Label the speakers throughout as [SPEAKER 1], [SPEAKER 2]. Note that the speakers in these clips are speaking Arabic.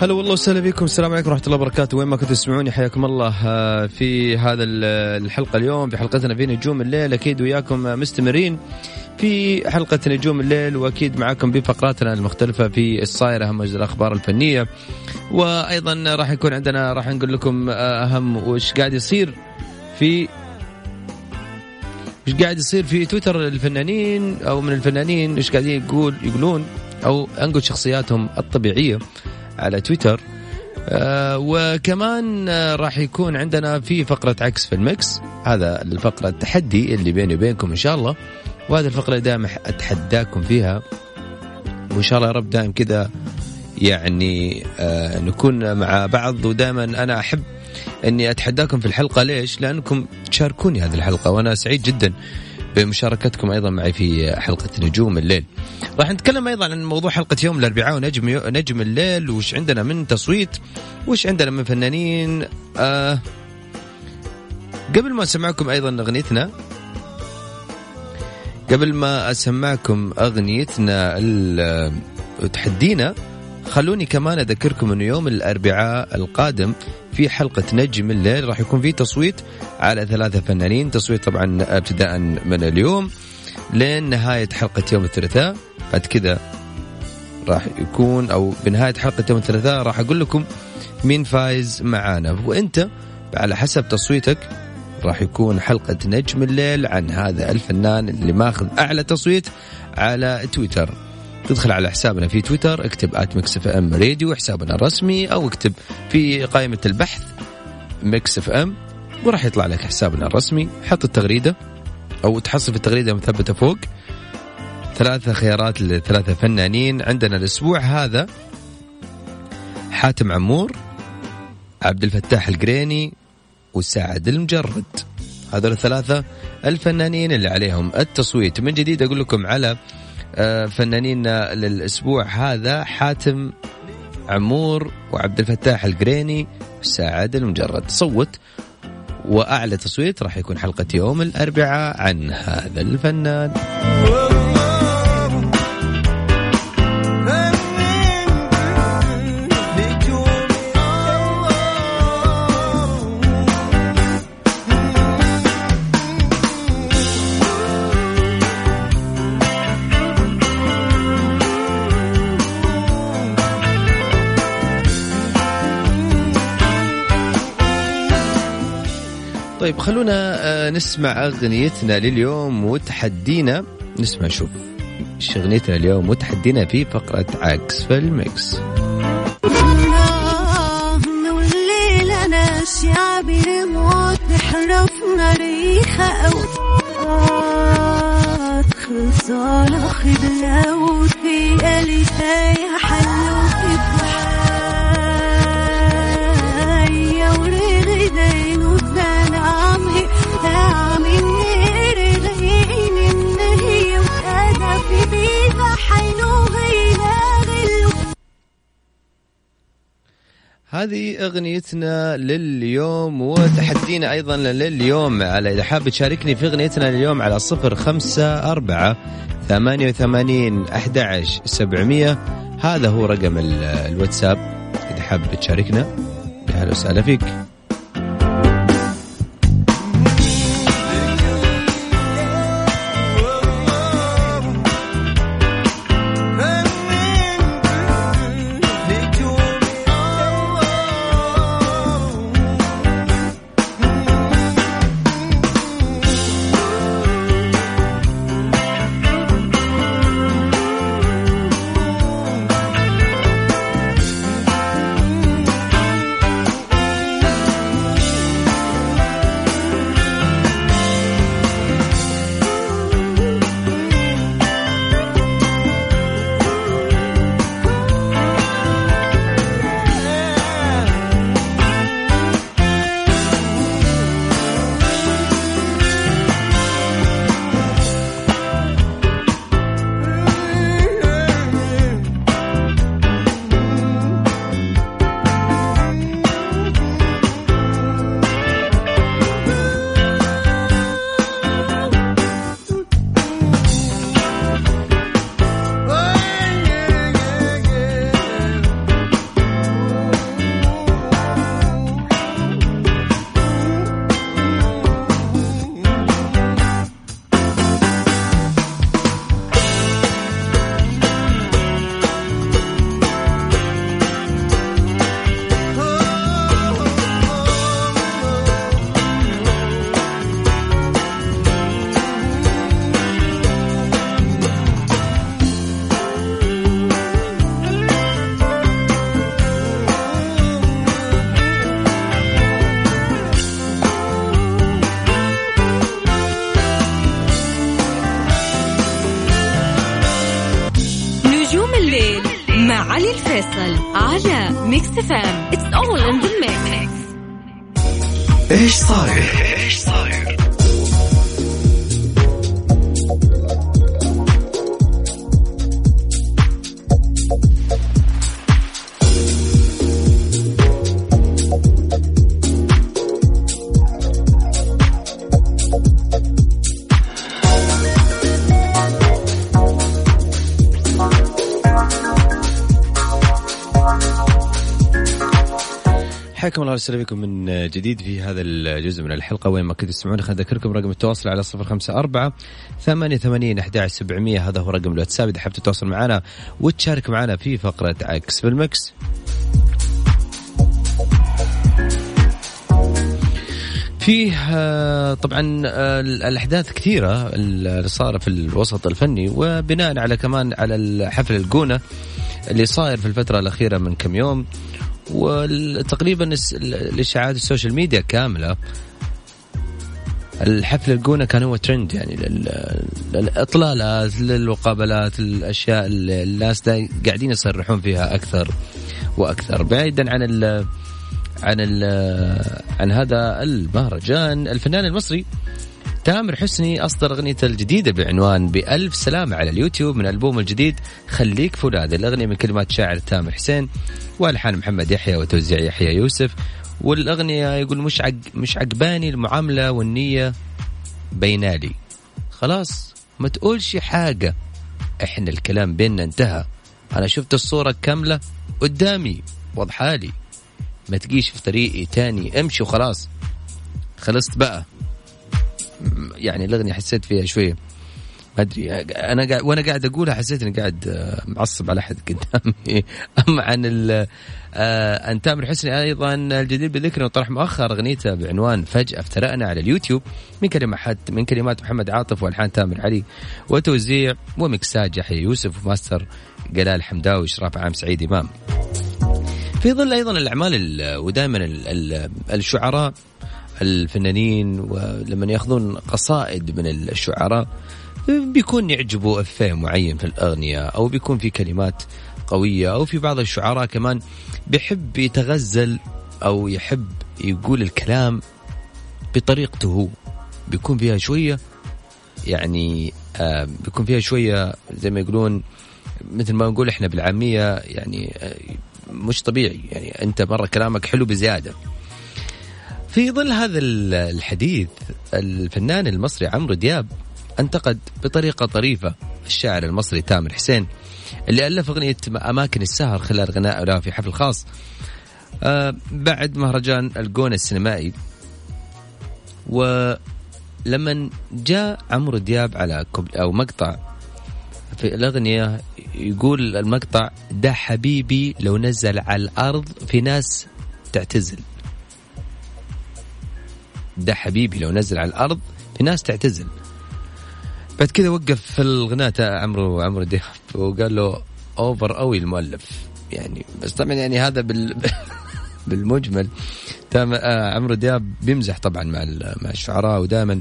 [SPEAKER 1] هلا والله وسهلا بكم. السلام عليكم ورحمة الله وبركاته. وين ما كنتوا تسمعوني حياكم الله آه، في هذا الحلقة اليوم في حلقتنا في نجوم الليل. أكيد وياكم مستمرين في حلقة نجوم الليل وأكيد معكم بفقراتنا المختلفة في الصايرة أهم الأخبار الفنية. وأيضا راح يكون عندنا راح نقول لكم آه، أهم وش قاعد يصير في وش قاعد يصير في تويتر الفنانين أو من الفنانين وش قاعدين يقول يقولون أو أنقل شخصياتهم الطبيعية. على تويتر. آه وكمان راح يكون عندنا في فقرة عكس في المكس هذا الفقرة التحدي اللي بيني وبينكم إن شاء الله. وهذه الفقرة دائما أتحداكم فيها. وإن شاء الله يا رب دائم كذا يعني آه نكون مع بعض. ودائما أنا أحب أني أتحداكم في الحلقة. ليش؟ لأنكم تشاركوني هذه الحلقة وأنا سعيد جدا. بمشاركتكم أيضا معي في حلقة نجوم الليل. راح نتكلم أيضا عن موضوع حلقة يوم الأربعاء ونجم نجم الليل وش عندنا من تصويت وش عندنا من فنانين آه قبل ما أسمعكم أيضا أغنيتنا قبل ما أسمعكم أغنيتنا تحدينا خلوني كمان أذكركم إنه يوم الأربعاء القادم في حلقة نجم الليل. راح يكون في تصويت على ثلاثة فنانين. تصويت طبعا ابتداء من اليوم لين نهاية حلقة يوم الثلاثاء. بعد كذا راح يكون أو بنهاية حلقة يوم الثلاثاء راح أقول لكم مين فايز معانا. وأنت على حسب تصويتك راح يكون حلقة نجم الليل عن هذا الفنان اللي ماخذ أعلى تصويت على تويتر. تدخل على حسابنا في تويتر اكتب at Mix FM Radio حسابنا الرسمي أو اكتب في قائمة البحث Mix FM وراح يطلع لك حسابنا الرسمي. حط التغريدة أو تحصل في التغريدة مثبتة فوق. ثلاثة خيارات لثلاثة فنانين. عندنا الأسبوع هذا حاتم عمور عبد الفتاح الجريني وسعد لمجرد. هذول الثلاثة الفنانين اللي عليهم التصويت. من جديد أقول لكم على آه، فنانينا للأسبوع هذا حاتم عمور وعبد الفتاح القريني وسعد المجرد. صوت وأعلى تصويت راح يكون حلقة يوم الأربعاء عن هذا الفنان. طيب خلونا آه، نسمع أغنيتنا لليوم وتحدينا. نسمع شوف إيش أغنيتنا اليوم وتحدينا في فقرة عكس في موت حرفنا يا حلو هذه أغنيتنا لليوم وتحدينا أيضا لليوم. على إذا حاب تشاركني في أغنيتنا لليوم على صفر خمسة أربعة ثمانية وثمانين أحد سبعمية. هذا هو رقم الواتساب. إذا حاب تشاركنا يا أهلا وسهلا فيك. حياكم الله وسهلا بكم من جديد في هذا الجزء من الحلقة. وين ما كنتوا تسمعون خلينا نذكركم رقم التواصل على صفر خمسة أربعة ثمانية ثمانين أحد سبعمية. هذا هو رقم الواتساب إذا حاب تتواصل معنا وتشارك معنا في فقرة عكس بالمكس. فيه آه، طبعا آه، الأحداث كثيرة اللي صار في الوسط الفني وبناء على كمان على حفل الجونة اللي صاير في الفترة الأخيرة من كم يوم. وتقريبا الإشاعات ال social media كاملة الحفل الجونة كان هو ترند يعني للإطلالات للمقابلات الأشياء اللي الناس قاعدين يصرحون فيها أكثر وأكثر. بعيدا عن ال عن ال عن هذا المهرجان الفنان المصري تامر حسني أصدر أغنيته الجديدة بعنوان بألف سلامة على اليوتيوب من ألبومه الجديد خليك فولاذ الأغنية من كلمات شاعر تامر حسين والحان محمد يحيى وتوزيع يحيى يوسف. والأغنية يقول مش عج مش عجباني المعاملة والنية بينالي. خلاص ما تقولش حاجة. إحنا الكلام بيننا انتهى. أنا شفت الصورة كاملة قدامي واضحه ما تجيش في طريقي تاني امشي وخلاص. خلصت بقى. يعني الأغنية حسيت فيها شوية ما أدري أنا قاعد وأنا قاعد أقولها حسيت إني قاعد آه، معصب على أحد قدامي أما عن ال آه تامر حسني أيضا الجدير بذكر طرح مؤخر أغنيته بعنوان فجأة افترأنا على اليوتيوب من كلمات من كلمات محمد عاطف وألحان تامر علي وتوزيع ومكساج يحيى يوسف وماستر جلال حمداوي اشراف عام سعيد إمام. في ظل أيضا الأعمال ودائما الشعراء الفنانين ولما ياخذون قصائد من الشعراء بيكون يعجبه أفيه معين في الأغنية أو بيكون في كلمات قوية أو في بعض الشعراء كمان بيحب يتغزل أو يحب يقول الكلام بطريقته هو. بيكون فيها شوية يعني آه بيكون فيها شوية زي ما يقولون مثل ما نقول إحنا بالعامية يعني آه مش طبيعي يعني أنت مرة كلامك حلو بزيادة. في ظل هذا الحديث الفنان المصري عمرو دياب انتقد بطريقة طريفة الشاعر المصري تامر حسين اللي ألف أغنية أماكن السهر خلال غناء له في حفل خاص. آه بعد مهرجان الجونة السينمائي. ولما جاء عمرو دياب على أو مقطع في الأغنية يقول المقطع ده حبيبي لو نزل على الأرض في ناس تعتزل. ده حبيبي لو نزل على الأرض في ناس تعتزل. بعد كذا وقف في الغناء عمرو عمرو دياب وقال له أوفر قوي المؤلف. يعني بس طبعا يعني هذا بال بالمجمل. آه، عمرو دياب بيمزح طبعا مع مع الشعراء ودائما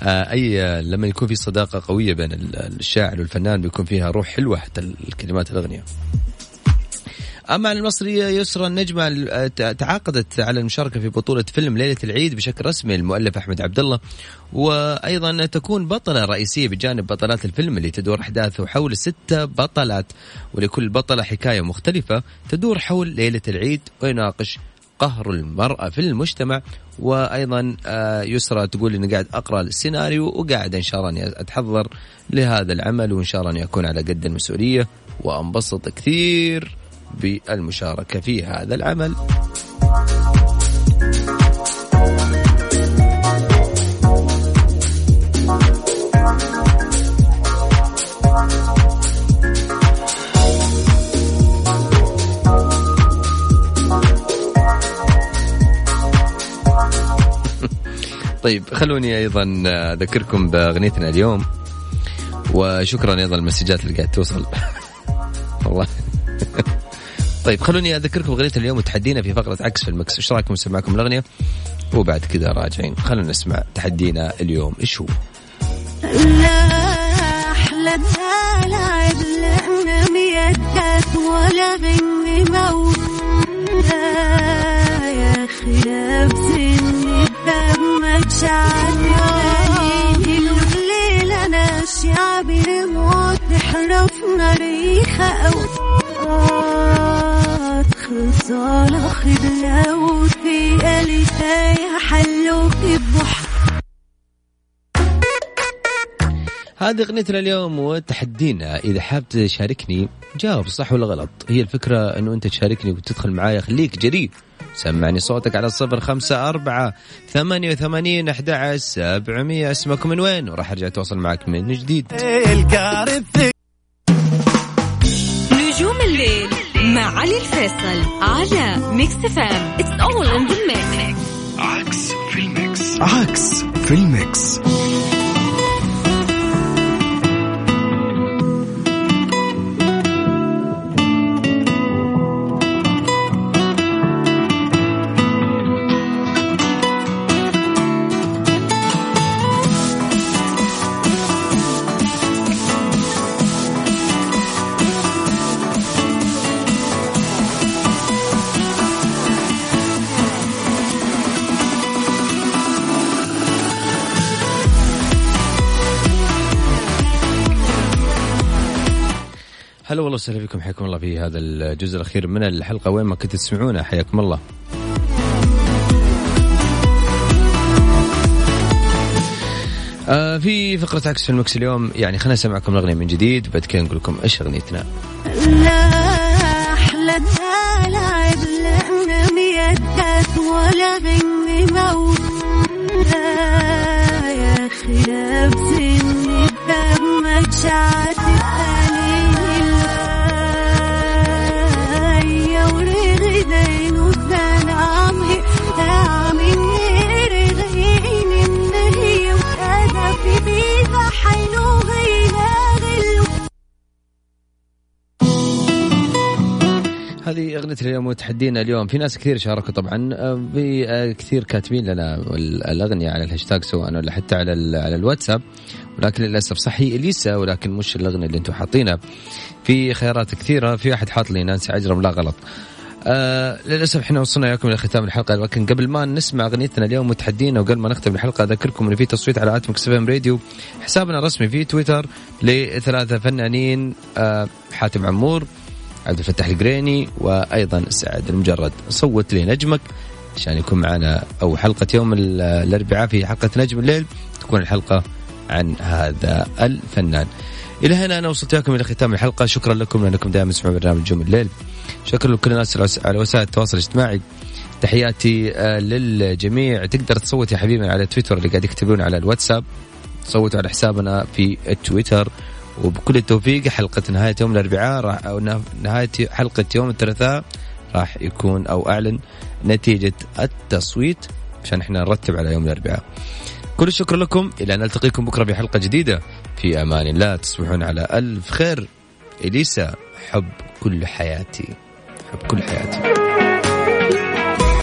[SPEAKER 1] آه، أي لما يكون في صداقة قوية بين الشاعر والفنان بيكون فيها روح حلوة حتى الكلمات الأغنية. أما عن المصرية يسرى النجمة تعاقدت على المشاركة في بطولة فيلم ليلة العيد بشكل رسمي المؤلف أحمد عبد الله وأيضا تكون بطلة رئيسية بجانب بطلات الفيلم اللي تدور أحداثه حول ستة بطلات ولكل بطلة حكاية مختلفة تدور حول ليلة العيد ويناقش قهر المرأة في المجتمع. وأيضا آه، يسرى تقول إني قاعد أقرأ السيناريو وقاعد إن شاء الله أني أتحضر لهذا العمل وإن شاء الله أني أكون على قد المسؤولية وأنبسط كثير. بالمشاركة في هذا العمل. طيب خلوني أيضا أذكركم بأغنيتنا اليوم وشكرا أيضا المسجات اللي قاعد توصل. والله. طيب خلوني أذكركم أغنية اليوم وتحدينا في فقرة عكس في المكس. إيش رأيكم نسمعكم الأغنية؟ وبعد كذا راجعين. خلونا نسمع تحدينا اليوم. إيش هو؟
[SPEAKER 2] لا أحلى لعب لنا ميتات ولا غني موت يا خلاف سن الدم الليل أنا شعبي موت حرفنا ريحة أو خصال خدنا وفي ألفاي حلوك ببحر
[SPEAKER 1] هذه أغنيتنا اليوم وتحدينا. إذا حاب تشاركني جاوب صح ولا غلط. هي الفكرة إنه أنت تشاركني وتدخل معايا. خليك جريء. سمعني صوتك على الصفر خمسة أربعة ثمانية وثمانين أحد سبعمية. اسمك من وين؟ وراح أرجع أتواصل معك من جديد.
[SPEAKER 3] علي الفيصل على Mix FM it's all in the mix
[SPEAKER 4] عكس في ال mix عكس في
[SPEAKER 1] ال mix وسهلا بكم حياكم الله في هذا الجزء الأخير من الحلقة وين ما كنتوا تسمعونا حياكم الله. آه في فقرة عكس في المكس اليوم يعني خلينا نسمعكم الأغنية من جديد وبعد كذا نقول لكم إيش أغنيتنا.
[SPEAKER 2] لا أحلى لعب لأن ميتات ولا غني موت يا خلاف سن الدم شعت
[SPEAKER 1] اغنيه اليوم وتحدينا اليوم. في ناس كثير شاركوا طبعا. آه، في آه، كثير كاتبين لنا الأغنية على الهاشتاج سواء ولا حتى على على الواتساب. ولكن للأسف صح هي اليسا ولكن مش الأغنية اللي أنتم حاطينها. في خيارات كثيرة. في واحد حاط لي نانسي عجرم لا غلط. آه للأسف إحنا وصلنا إياكم إلى ختام الحلقة. لكن قبل ما نسمع أغنيتنا اليوم وتحدينا وقبل ما نختم الحلقة أذكركم انه في تصويت على at Mix FM Radio حسابنا الرسمي في تويتر لثلاثة فنانين آه حاتم عمور عبد الفتاح القريني وأيضا سعد المجرد صوت لي نجمك عشان يكون معنا أو حلقة يوم ال- الأربعاء في حلقة نجم الليل تكون الحلقة عن هذا الفنان. إلى هنا أنا وصلت لكم إلى ختام الحلقة شكرا لكم لأنكم دائما تسمعون برنامج نجوم الليل. شكرا لكل الناس على وسائل التواصل الاجتماعي. تحياتي آه، للجميع تقدر تصوت يا حبيبي على تويتر اللي قاعد يكتبون على الواتساب صوتوا على حسابنا في التويتر وبكل التوفيق حلقة نهاية يوم الأربعاء راح أو نه- نهاية حلقة يوم الثلاثاء راح يكون أو أعلن نتيجة التصويت عشان إحنا نرتب على يوم الأربعاء. كل الشكر لكم. إلى أن نلتقيكم بكرة في حلقة جديدة. في أمان الله. تصبحون على ألف خير. إليسا حب كل حياتي. حب كل حياتي.